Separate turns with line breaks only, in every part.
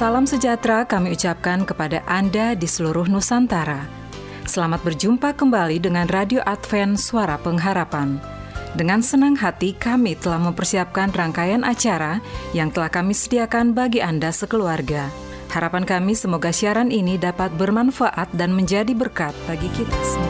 Salam sejahtera kami ucapkan kepada Anda di seluruh Nusantara. Selamat berjumpa kembali dengan Radio Advent Suara Pengharapan. Dengan senang hati kami telah mempersiapkan rangkaian acara yang telah kami sediakan bagi Anda sekeluarga. Harapan kami semoga siaran ini dapat bermanfaat dan menjadi berkat bagi kita semua.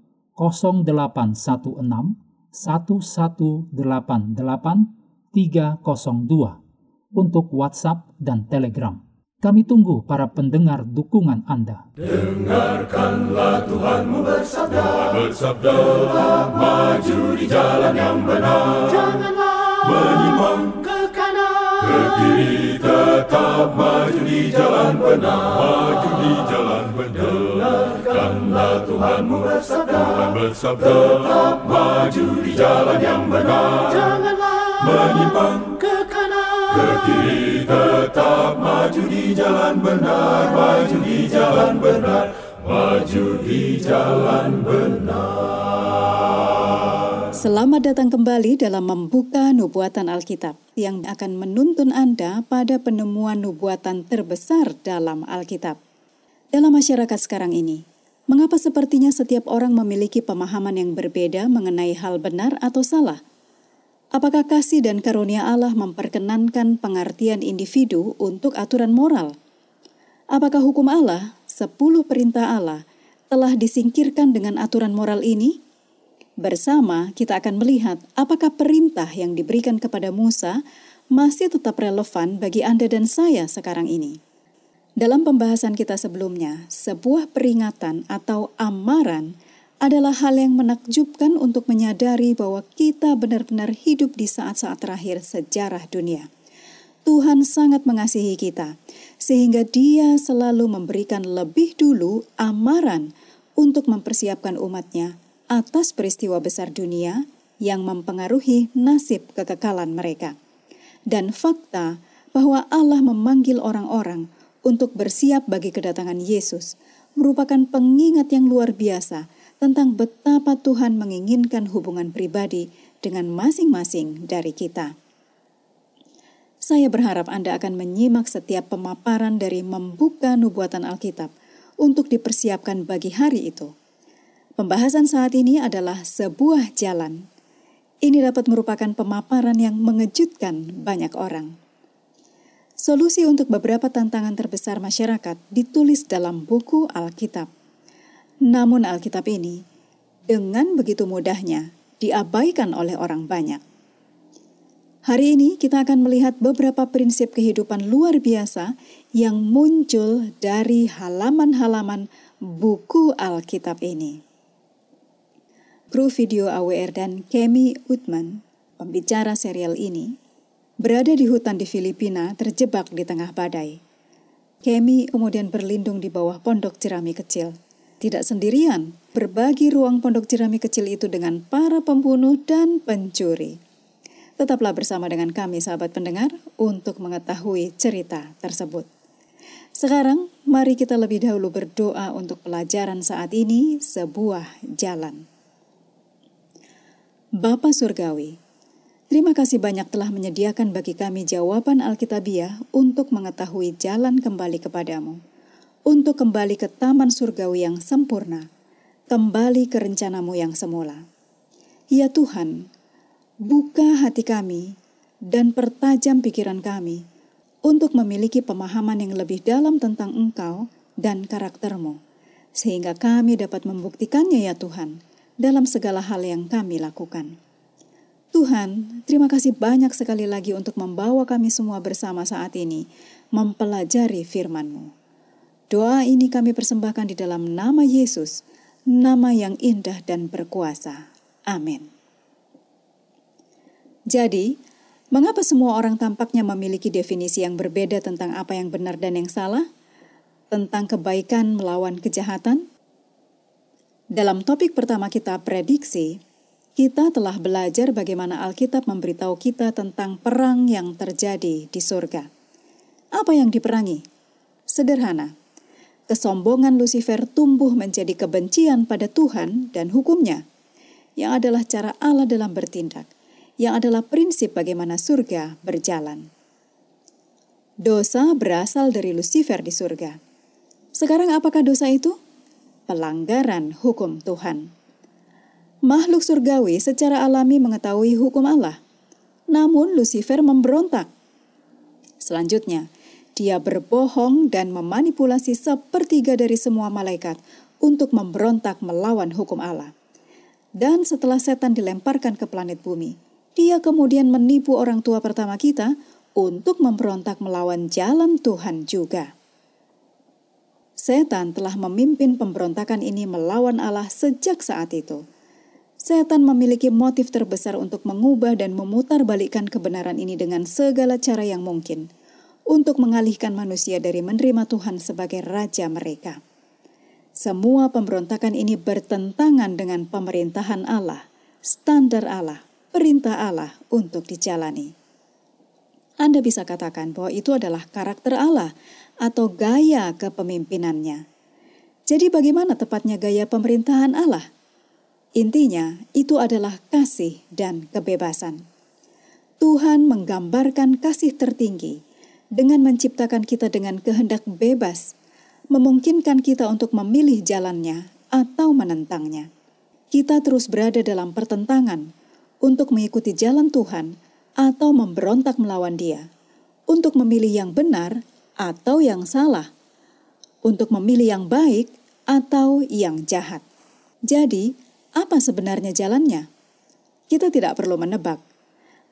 0816 1188 302 untuk WhatsApp dan Telegram. Kami tunggu para pendengar dukungan Anda.
Dengarkanlah Tuhanmu bersabda, bersabda, maju di jalan yang benar. Janganlah menyimpang kiri tetap maju di jalan benar. Maju di jalan benar. Dengarkanlah Tuhanmu bersabda, Tuhan bersabda, tetap maju di jalan yang benar. Janganlah menyimpang ke kanan, ke kiri tetap maju di jalan benar, maju di jalan benar, maju di jalan benar.
Selamat datang kembali dalam membuka nubuatan Alkitab yang akan menuntun Anda pada penemuan nubuatan terbesar dalam Alkitab. Dalam masyarakat sekarang ini, mengapa sepertinya setiap orang memiliki pemahaman yang berbeda mengenai hal benar atau salah? Apakah kasih dan karunia Allah memperkenankan pengertian individu untuk aturan moral? Apakah hukum Allah, sepuluh perintah Allah, telah disingkirkan dengan aturan moral ini? Bersama kita akan melihat apakah perintah yang diberikan kepada Musa masih tetap relevan bagi Anda dan saya sekarang ini. Dalam pembahasan kita sebelumnya, sebuah peringatan atau amaran adalah hal yang menakjubkan untuk menyadari bahwa kita benar-benar hidup di saat-saat terakhir sejarah dunia. Tuhan sangat mengasihi kita, sehingga Dia selalu memberikan lebih dulu amaran untuk mempersiapkan umatnya atas peristiwa besar dunia yang mempengaruhi nasib kekekalan mereka. Dan fakta bahwa Allah memanggil orang-orang untuk bersiap bagi kedatangan Yesus merupakan pengingat yang luar biasa tentang betapa Tuhan menginginkan hubungan pribadi dengan masing-masing dari kita. Saya berharap Anda akan menyimak setiap pemaparan dari membuka nubuatan Alkitab untuk dipersiapkan bagi hari itu. Pembahasan saat ini adalah sebuah jalan. Ini dapat merupakan pemaparan yang mengejutkan banyak orang. Solusi untuk beberapa tantangan terbesar masyarakat ditulis dalam buku Alkitab. Namun Alkitab ini, dengan begitu mudahnya, diabaikan oleh orang banyak. Hari ini kita akan melihat beberapa prinsip kehidupan luar biasa yang muncul dari halaman-halaman buku Alkitab ini. Kru video AWR dan Kemi Utman, pembicara serial ini, berada di hutan di Filipina terjebak di tengah badai. Kemi kemudian berlindung di bawah pondok jerami kecil. Tidak sendirian, berbagi ruang pondok jerami kecil itu dengan para pembunuh dan pencuri. Tetaplah bersama dengan kami sahabat pendengar untuk mengetahui cerita tersebut. Sekarang, mari kita lebih dahulu berdoa untuk pelajaran saat ini, sebuah jalan. Bapa Surgawi, terima kasih banyak telah menyediakan bagi kami jawaban Alkitabiah untuk mengetahui jalan kembali kepadamu, untuk kembali ke taman surgawi yang sempurna, kembali ke rencanamu yang semula. Ya Tuhan, buka hati kami dan pertajam pikiran kami untuk memiliki pemahaman yang lebih dalam tentang Engkau dan karaktermu, sehingga kami dapat membuktikannya ya Tuhan, dalam segala hal yang kami lakukan. Tuhan, terima kasih banyak sekali lagi untuk membawa kami semua bersama saat ini mempelajari firman-Mu. Doa ini kami persembahkan di dalam nama Yesus, nama yang indah dan berkuasa. Amin. Jadi, mengapa semua orang tampaknya memiliki definisi yang berbeda tentang apa yang benar dan yang salah? Tentang kebaikan melawan kejahatan? Dalam topik pertama kita prediksi, kita telah belajar bagaimana Alkitab memberitahu kita tentang perang yang terjadi di surga. Apa yang diperangi? Sederhana. Kesombongan Lucifer tumbuh menjadi kebencian pada Tuhan dan hukumnya, yang adalah cara Allah dalam bertindak, yang adalah prinsip bagaimana surga berjalan. Dosa berasal dari Lucifer di surga. Sekarang apakah dosa itu? Pelanggaran hukum Tuhan. Makhluk surgawi secara alami mengetahui hukum Allah, namun Lucifer memberontak. Selanjutnya, dia berbohong dan memanipulasi sepertiga dari semua malaikat untuk memberontak melawan hukum Allah. Dan setelah setan dilemparkan ke planet bumi, dia kemudian menipu orang tua pertama kita untuk memberontak melawan jalan Tuhan juga. Setan telah memimpin pemberontakan ini melawan Allah sejak saat itu. Setan memiliki motif terbesar untuk mengubah dan memutarbalikkan kebenaran ini dengan segala cara yang mungkin untuk mengalihkan manusia dari menerima Tuhan sebagai raja mereka. Semua pemberontakan ini bertentangan dengan pemerintahan Allah, standar Allah, perintah Allah untuk dijalani. Anda bisa katakan bahwa itu adalah karakter Allah atau gaya kepemimpinannya. Jadi bagaimana tepatnya gaya pemerintahan Allah? Intinya, itu adalah kasih dan kebebasan. Tuhan menggambarkan kasih tertinggi dengan menciptakan kita dengan kehendak bebas, memungkinkan kita untuk memilih jalannya atau menentangnya. Kita terus berada dalam pertentangan untuk mengikuti jalan Tuhan atau memberontak melawan Dia, untuk memilih yang benar atau yang salah, untuk memilih yang baik atau yang jahat. Jadi, apa sebenarnya jalannya? Kita tidak perlu menebak.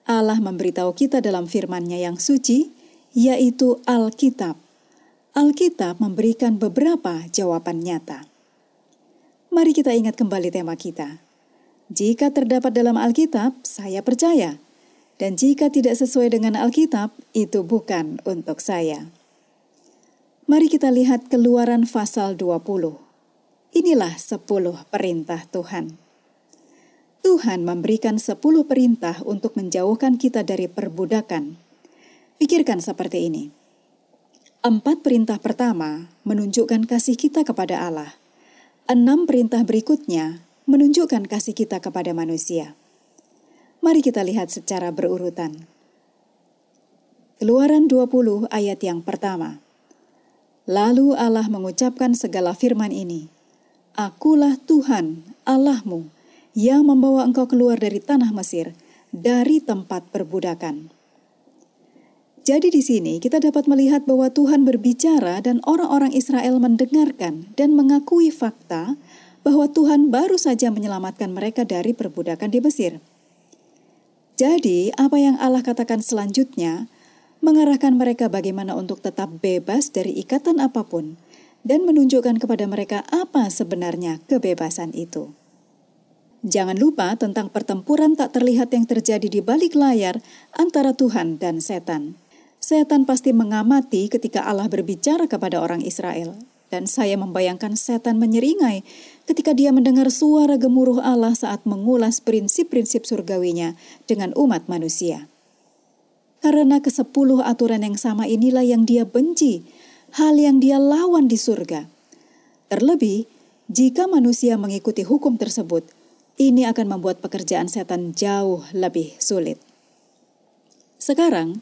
Allah memberitahu kita dalam firman-Nya yang suci, yaitu Alkitab. Alkitab memberikan beberapa jawaban nyata. Mari kita ingat kembali tema kita. Jika terdapat dalam Alkitab, saya percaya. Dan jika tidak sesuai dengan Alkitab, itu bukan untuk saya. Mari kita lihat keluaran pasal 20. Inilah sepuluh perintah Tuhan. Tuhan memberikan sepuluh perintah untuk menjauhkan kita dari perbudakan. Pikirkan seperti ini. Empat perintah pertama menunjukkan kasih kita kepada Allah. Enam perintah berikutnya menunjukkan kasih kita kepada manusia. Mari kita lihat secara berurutan. Keluaran 20 ayat yang pertama. Lalu Allah mengucapkan segala firman ini, Akulah Tuhan, Allahmu, yang membawa engkau keluar dari tanah Mesir, dari tempat perbudakan. Jadi di sini kita dapat melihat bahwa Tuhan berbicara dan orang-orang Israel mendengarkan dan mengakui fakta bahwa Tuhan baru saja menyelamatkan mereka dari perbudakan di Mesir. Jadi, apa yang Allah katakan selanjutnya mengarahkan mereka bagaimana untuk tetap bebas dari ikatan apa pun, dan menunjukkan kepada mereka apa sebenarnya kebebasan itu. Jangan lupa tentang pertempuran tak terlihat yang terjadi di balik layar antara Tuhan dan setan. Setan pasti mengamati ketika Allah berbicara kepada orang Israel, dan saya membayangkan setan menyeringai ketika dia mendengar suara gemuruh Allah saat mengulas prinsip-prinsip surgawinya dengan umat manusia. Karena kesepuluh aturan yang sama inilah yang dia benci, hal yang dia lawan di surga. Terlebih, jika manusia mengikuti hukum tersebut, ini akan membuat pekerjaan setan jauh lebih sulit. Sekarang,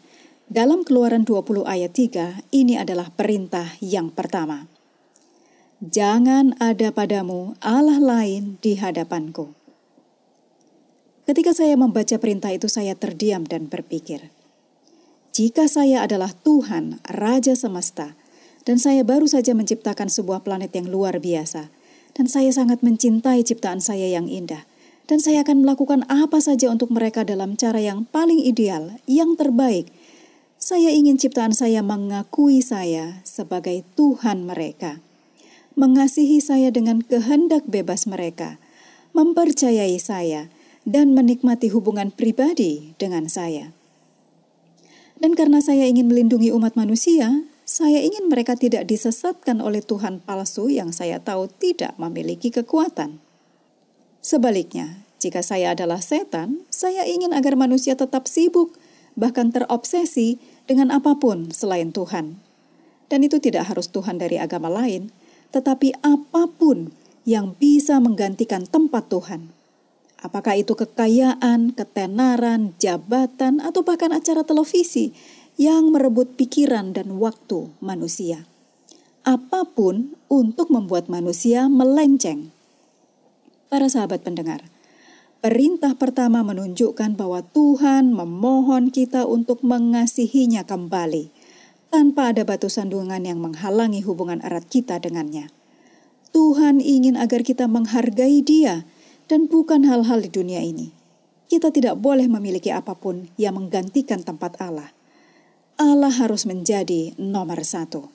dalam keluaran 20 ayat 3, ini adalah perintah yang pertama. Jangan ada padamu Allah lain di hadapanku. Ketika saya membaca perintah itu, saya terdiam dan berpikir, jika saya adalah Tuhan, Raja semesta, dan saya baru saja menciptakan sebuah planet yang luar biasa, dan saya sangat mencintai ciptaan saya yang indah, dan saya akan melakukan apa saja untuk mereka dalam cara yang paling ideal, yang terbaik, Saya ingin ciptaan saya mengakui saya sebagai Tuhan mereka, mengasihi saya dengan kehendak bebas mereka, mempercayai saya, dan menikmati hubungan pribadi dengan saya. Dan karena saya ingin melindungi umat manusia, saya ingin mereka tidak disesatkan oleh Tuhan palsu yang saya tahu tidak memiliki kekuatan. Sebaliknya, jika saya adalah setan, saya ingin agar manusia tetap sibuk bahkan terobsesi dengan apa pun selain Tuhan. Dan itu tidak harus Tuhan dari agama lain, tetapi apa pun yang bisa menggantikan tempat Tuhan. Apakah itu kekayaan, ketenaran, jabatan, atau bahkan acara televisi yang merebut pikiran dan waktu manusia. Apa pun untuk membuat manusia melenceng. Para sahabat pendengar, Perintah pertama menunjukkan bahwa Tuhan memohon kita untuk mengasihinya kembali, tanpa ada batu sandungan yang menghalangi hubungan erat kita dengannya. Tuhan ingin agar kita menghargai Dia, dan bukan hal-hal di dunia ini. Kita tidak boleh memiliki apa pun yang menggantikan tempat Allah. Allah harus menjadi nomor satu.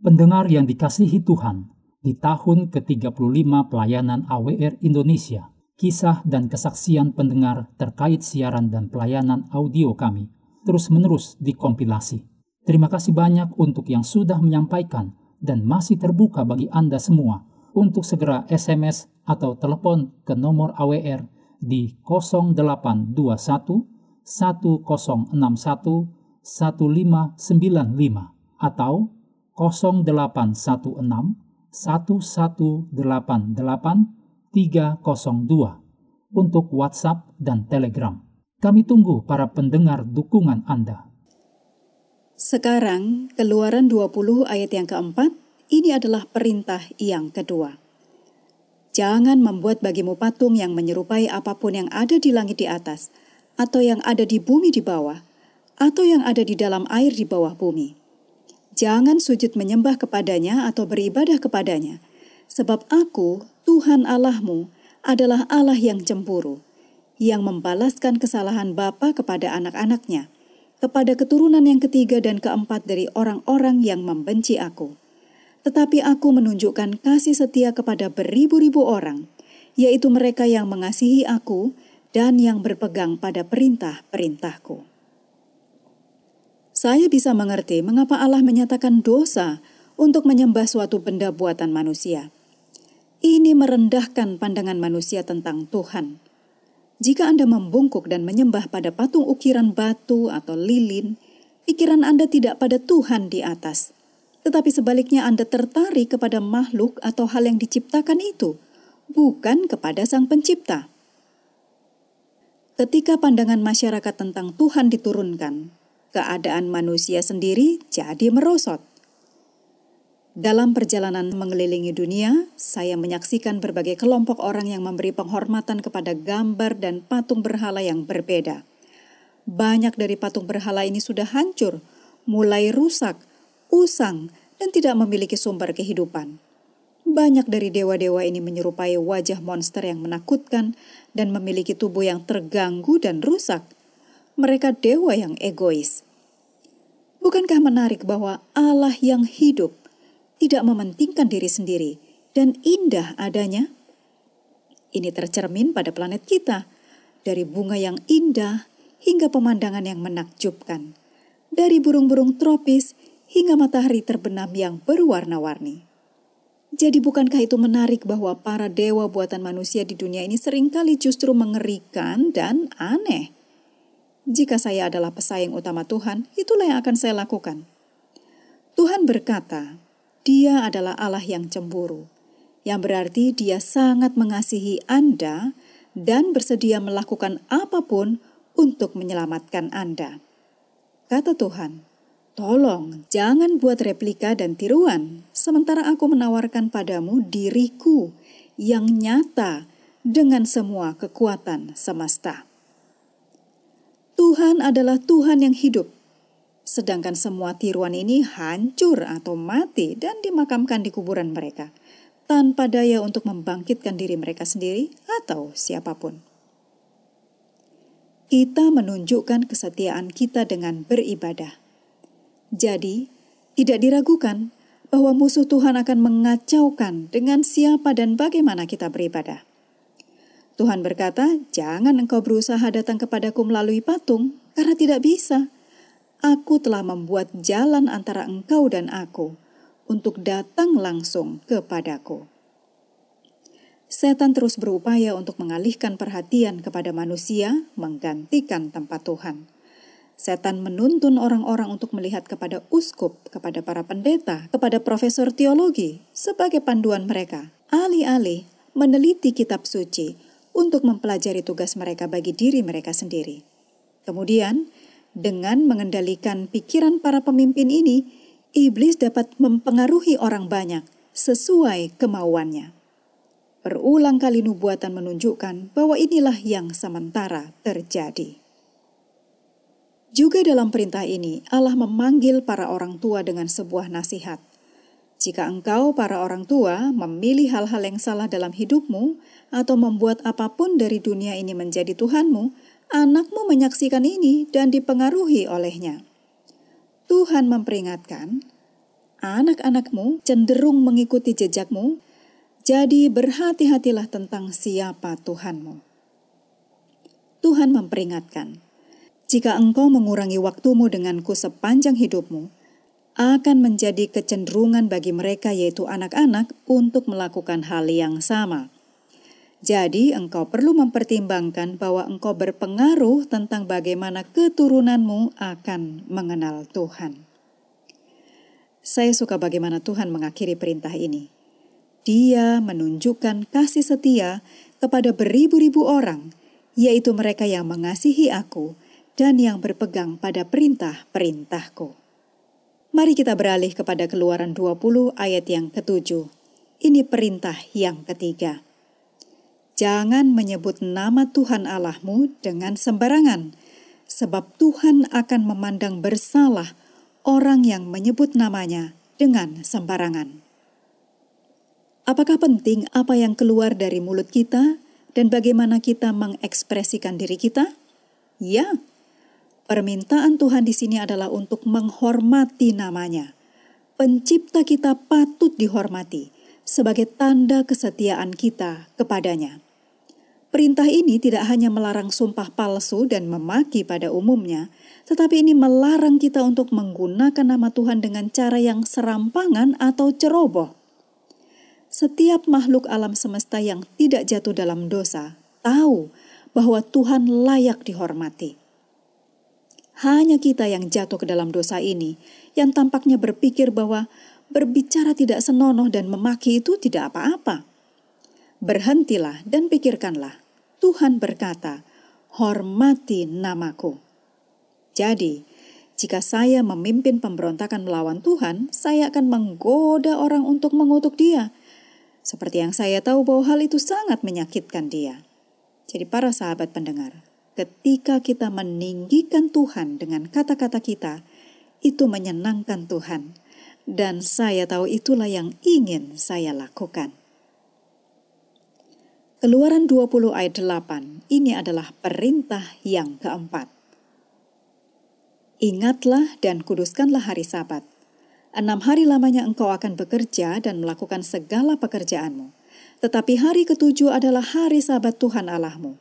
Pendengar yang dikasihi Tuhan, di tahun ke-35 pelayanan AWR Indonesia, kisah dan kesaksian pendengar terkait siaran dan pelayanan audio kami terus-menerus dikompilasi. Terima kasih banyak untuk yang sudah menyampaikan dan masih terbuka bagi Anda semua untuk segera SMS atau telepon ke nomor AWR di 0821 1061 1595 atau 0816 1188 302 untuk WhatsApp dan Telegram. Kami tunggu para pendengar dukungan Anda.
Sekarang, keluaran 20 ayat yang keempat, ini adalah perintah yang kedua. Jangan membuat bagimu patung yang menyerupai apa pun yang ada di langit di atas, atau yang ada di bumi di bawah, atau yang ada di dalam air di bawah bumi. Jangan sujud menyembah kepadanya atau beribadah kepadanya, sebab aku, Tuhan Allahmu adalah Allah yang cemburu, yang membalaskan kesalahan bapa kepada anak-anaknya, kepada keturunan yang ketiga dan keempat dari orang-orang yang membenci aku. Tetapi aku menunjukkan kasih setia kepada beribu-ribu orang, yaitu mereka yang mengasihi aku dan yang berpegang pada perintah-perintahku. Saya bisa mengerti mengapa Allah menyatakan dosa untuk menyembah suatu benda buatan manusia. Ini merendahkan pandangan manusia tentang Tuhan. Jika Anda membungkuk dan menyembah pada patung ukiran batu atau lilin, pikiran Anda tidak pada Tuhan di atas, tetapi sebaliknya Anda tertarik kepada makhluk atau hal yang diciptakan itu, bukan kepada Sang Pencipta. Ketika pandangan masyarakat tentang Tuhan diturunkan, keadaan manusia sendiri jadi merosot. Dalam perjalanan mengelilingi dunia, saya menyaksikan berbagai kelompok orang yang memberi penghormatan kepada gambar dan patung berhala yang berbeda. Banyak dari patung berhala ini sudah hancur, mulai rusak, usang, dan tidak memiliki sumber kehidupan. Banyak dari dewa-dewa ini menyerupai wajah monster yang menakutkan dan memiliki tubuh yang terganggu dan rusak. Mereka dewa yang egois. Bukankah menarik bahwa Allah yang hidup tidak mementingkan diri sendiri dan indah adanya. Ini tercermin pada planet kita, dari bunga yang indah hingga pemandangan yang menakjubkan, dari burung-burung tropis hingga matahari terbenam yang berwarna-warni. Jadi bukankah itu menarik bahwa para dewa buatan manusia di dunia ini sering kali justru mengerikan dan aneh? Jika saya adalah pesaing utama Tuhan, itulah yang akan saya lakukan. Tuhan berkata, dia adalah Allah yang cemburu, yang berarti Dia sangat mengasihi Anda dan bersedia melakukan apa pun untuk menyelamatkan Anda. Kata Tuhan, "Tolong jangan buat replika dan tiruan, sementara aku menawarkan padamu diriku yang nyata dengan semua kekuatan semesta." Tuhan adalah Tuhan yang hidup sedangkan semua tiruan ini hancur atau mati dan dimakamkan di kuburan mereka, tanpa daya untuk membangkitkan diri mereka sendiri atau siapa pun. kita menunjukkan kesetiaan kita dengan beribadah. Jadi, tidak diragukan bahwa musuh Tuhan akan mengacaukan dengan siapa dan bagaimana kita beribadah. Tuhan berkata, "Jangan engkau berusaha datang kepadaku melalui patung, karena tidak bisa. Aku telah membuat jalan antara engkau dan aku untuk datang langsung kepadaku." setan terus berupaya untuk mengalihkan perhatian kepada manusia, menggantikan tempat Tuhan. Setan menuntun orang-orang untuk melihat kepada uskup, kepada para pendeta, kepada profesor teologi sebagai panduan mereka, alih-alih meneliti kitab suci untuk mempelajari tugas mereka bagi diri mereka sendiri. Kemudian, dengan mengendalikan pikiran para pemimpin ini, iblis dapat mempengaruhi orang banyak sesuai kemauannya. Berulang kali nubuatan menunjukkan bahwa inilah yang sementara terjadi. Juga dalam perintah ini, Allah memanggil para orang tua dengan sebuah nasihat. Jika engkau, para orang tua, memilih hal-hal yang salah dalam hidupmu atau membuat apa pun dari dunia ini menjadi Tuhanmu, anakmu menyaksikan ini dan dipengaruhi olehnya. Tuhan memperingatkan, anak-anakmu cenderung mengikuti jejakmu jadi berhati-hatilah tentang siapa Tuhanmu. Tuhan memperingatkan, jika engkau mengurangi waktumu denganku sepanjang hidupmu, akan menjadi kecenderungan bagi mereka yaitu anak-anak untuk melakukan hal yang sama. Jadi engkau perlu mempertimbangkan bahwa engkau berpengaruh tentang bagaimana keturunanmu akan mengenal Tuhan. Saya suka bagaimana Tuhan mengakhiri perintah ini. Dia menunjukkan kasih setia kepada beribu-ribu orang, yaitu mereka yang mengasihi aku dan yang berpegang pada perintah-perintahku. Mari kita beralih kepada keluaran 20 ayat yang ketujuh. Ini perintah yang ketiga. Jangan menyebut nama Tuhan Allahmu dengan sembarangan, sebab Tuhan akan memandang bersalah orang yang menyebut namanya dengan sembarangan. Apakah penting apa yang keluar dari mulut kita dan bagaimana kita mengekspresikan diri kita? Ya, permintaan Tuhan di sini adalah untuk menghormati namanya. Pencipta kita patut dihormati sebagai tanda kesetiaan kita kepadanya. Perintah ini tidak hanya melarang sumpah palsu dan memaki pada umumnya, tetapi ini melarang kita untuk menggunakan nama Tuhan dengan cara yang serampangan atau ceroboh setiap makhluk alam semesta yang tidak jatuh dalam dosa tahu bahwa Tuhan layak dihormati. Hanya kita yang jatuh ke dalam dosa ini, yang tampaknya berpikir bahwa berbicara tidak senonoh dan memaki itu tidak apa-apa. Berhentilah dan pikirkanlah. Tuhan berkata, "Hormati namaku." Jadi, jika saya memimpin pemberontakan melawan Tuhan, saya akan menggoda orang untuk mengutuk Dia seperti yang saya tahu bahwa hal itu sangat menyakitkan dia. Jadi para sahabat pendengar, ketika kita meninggikan Tuhan dengan kata-kata kita, itu menyenangkan Tuhan. Dan saya tahu itulah yang ingin saya lakukan. Keluaran 20 ayat 8, ini adalah perintah yang keempat. Ingatlah dan kuduskanlah hari sabat Enam hari lamanya engkau akan bekerja dan melakukan segala pekerjaanmu. Tetapi hari ketujuh adalah hari sabat Tuhan Allahmu.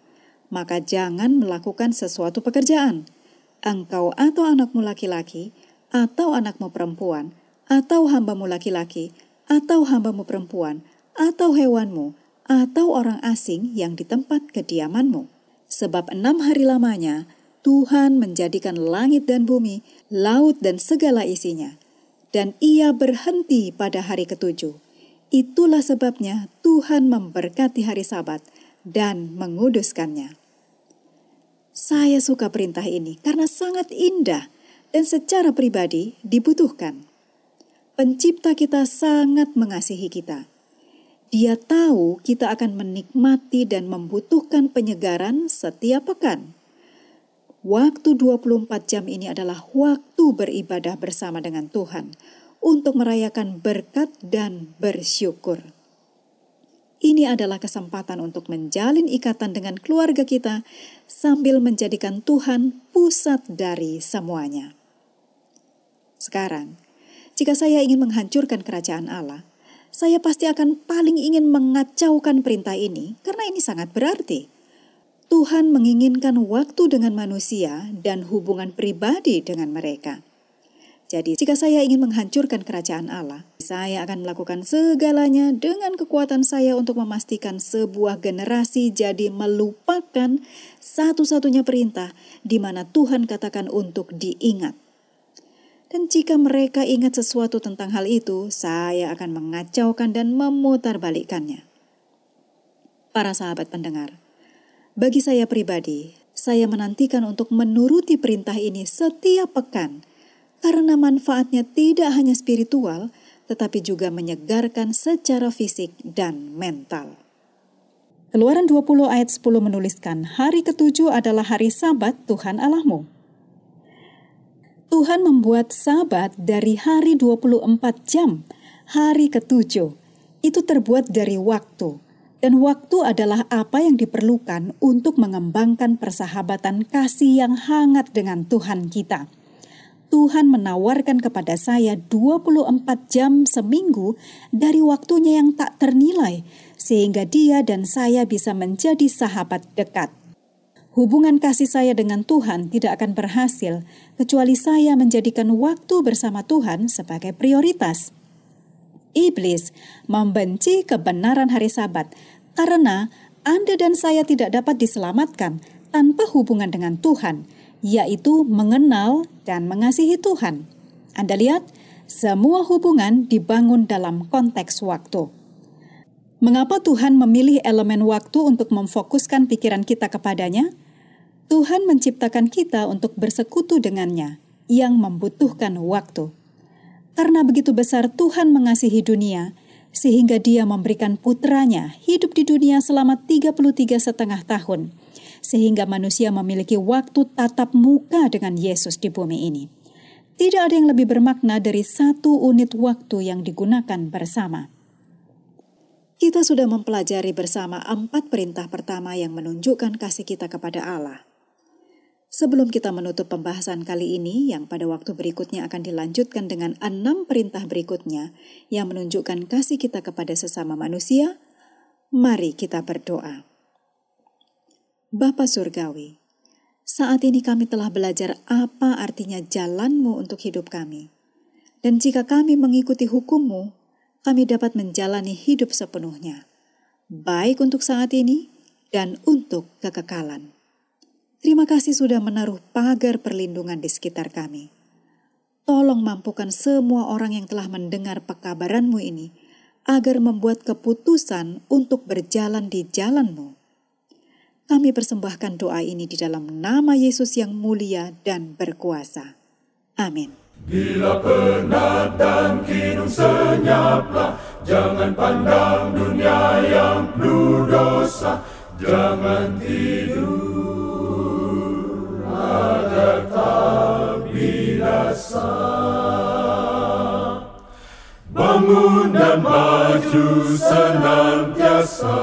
Maka jangan melakukan sesuatu pekerjaan. Engkau atau anakmu laki-laki, atau anakmu perempuan, atau hambamu laki-laki, atau hambamu perempuan, atau hewanmu, atau orang asing yang di tempat kediamanmu. Sebab enam hari lamanya, Tuhan menjadikan langit dan bumi, laut dan segala isinya, dan ia berhenti pada hari ketujuh. Itulah sebabnya Tuhan memberkati hari Sabat dan menguduskannya. Saya suka perintah ini karena sangat indah dan secara pribadi dibutuhkan. Pencipta kita sangat mengasihi kita. Dia tahu kita akan menikmati dan membutuhkan penyegaran setiap pekan. Waktu 24 jam ini adalah waktu beribadah bersama dengan Tuhan untuk merayakan berkat dan bersyukur. Ini adalah kesempatan untuk menjalin ikatan dengan keluarga kita sambil menjadikan Tuhan pusat dari semuanya. Sekarang, jika saya ingin menghancurkan kerajaan Allah, saya pasti akan paling ingin mengacaukan perintah ini karena ini sangat berarti. Tuhan menginginkan waktu dengan manusia dan hubungan pribadi dengan mereka. Jadi, jika saya ingin menghancurkan kerajaan Allah, saya akan melakukan segalanya dengan kekuatan saya untuk memastikan sebuah generasi jadi melupakan satu-satunya perintah di mana Tuhan katakan untuk diingat. Dan jika mereka ingat sesuatu tentang hal itu, saya akan mengacaukan dan memutarbalikkannya. Para sahabat pendengar, bagi saya pribadi, saya menantikan untuk menuruti perintah ini setiap pekan – karena manfaatnya tidak hanya spiritual, tetapi juga menyegarkan secara fisik dan mental. Keluaran 20 ayat 10 menuliskan, hari ketujuh adalah hari sabat Tuhan Allahmu. Tuhan membuat sabat dari hari 24 jam, hari ketujuh. Itu terbuat dari waktu, dan waktu adalah apa yang diperlukan untuk mengembangkan persahabatan kasih yang hangat dengan Tuhan kita. Tuhan menawarkan kepada saya 24 jam seminggu dari waktunya yang tak ternilai, sehingga dia dan saya bisa menjadi sahabat dekat. Hubungan kasih saya dengan Tuhan tidak akan berhasil kecuali saya menjadikan waktu bersama Tuhan sebagai prioritas. Iblis membenci kebenaran hari Sabat karena Anda dan saya tidak dapat diselamatkan tanpa hubungan dengan Tuhan yaitu mengenal dan mengasihi Tuhan. Anda lihat, semua hubungan dibangun dalam konteks waktu. Mengapa Tuhan memilih elemen waktu untuk memfokuskan pikiran kita kepadanya? Tuhan menciptakan kita untuk bersekutu dengannya, yang membutuhkan waktu. Karena begitu besar Tuhan mengasihi dunia, sehingga dia memberikan putranya hidup di dunia selama 33 setengah tahun, sehingga manusia memiliki waktu tatap muka dengan Yesus di bumi ini. Tidak ada yang lebih bermakna dari satu unit waktu yang digunakan bersama. Kita sudah mempelajari bersama empat perintah pertama yang menunjukkan kasih kita kepada Allah. Sebelum kita menutup pembahasan kali ini, yang pada waktu berikutnya akan dilanjutkan dengan enam perintah berikutnya yang menunjukkan kasih kita kepada sesama manusia, mari kita berdoa. Bapa Surgawi, saat ini kami telah belajar apa artinya jalanmu untuk hidup kami. Dan jika kami mengikuti hukummu, kami dapat menjalani hidup sepenuhnya, baik untuk saat ini dan untuk kekekalan. Terima kasih sudah menaruh pagar perlindungan di sekitar kami. Tolong mampukan semua orang yang telah mendengar pekabaranmu ini agar membuat keputusan untuk berjalan di jalanmu kami persembahkan doa ini di dalam nama Yesus yang mulia dan berkuasa. Amin.
Bila penat dan kinu senyaplah, jangan pandang dunia yang penuh dosa, jangan tidur agar tak binasa. Bangun dan maju senantiasa.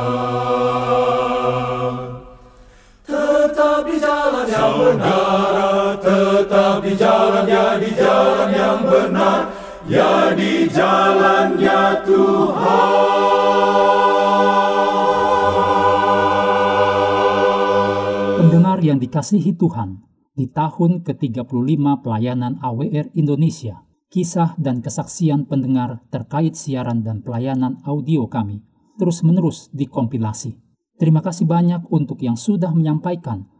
Saudara tetap di jalannya di jalan yang benar ya di jalannya Tuhan
Pendengar yang dikasihi Tuhan di tahun ke-35 pelayanan AWR Indonesia kisah dan kesaksian pendengar terkait siaran dan pelayanan audio kami terus-menerus dikompilasi. Terima kasih banyak untuk yang sudah menyampaikan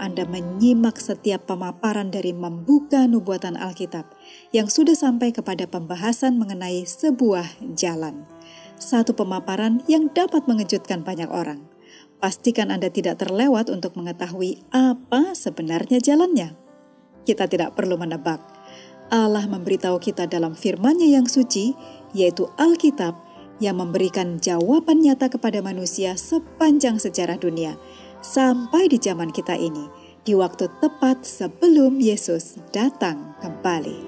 Anda menyimak setiap pemaparan dari membuka nubuatan Alkitab yang sudah sampai kepada pembahasan mengenai sebuah jalan. Satu pemaparan yang dapat mengejutkan banyak orang. Pastikan Anda tidak terlewat untuk mengetahui apa sebenarnya jalannya. Kita tidak perlu menebak. Allah memberitahu kita dalam firman-Nya yang suci, yaitu Alkitab, yang memberikan jawaban nyata kepada manusia sepanjang sejarah dunia sampai di zaman kita ini, di waktu tepat sebelum Yesus datang kembali.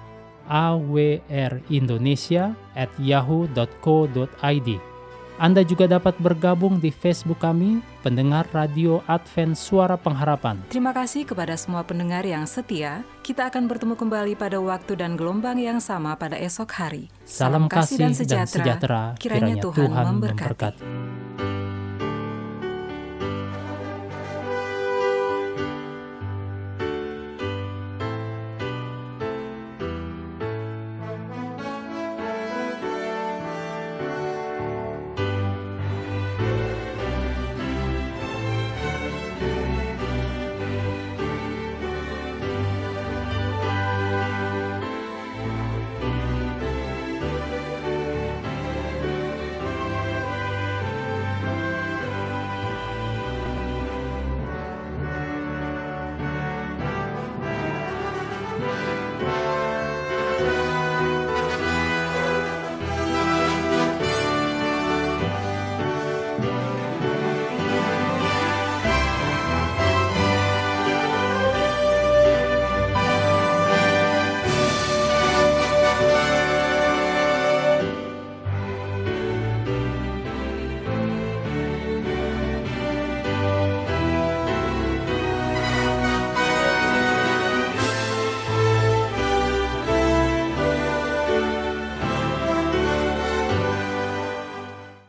awrindonesia at yahoo.co.id. Anda juga dapat bergabung di Facebook kami, pendengar Radio Advent Suara Pengharapan.
Terima kasih kepada semua pendengar yang setia. Kita akan bertemu kembali pada waktu dan gelombang yang sama pada esok hari.
Salam, kasih dan sejahtera,
kiranya, Tuhan, memberkati. memberkati.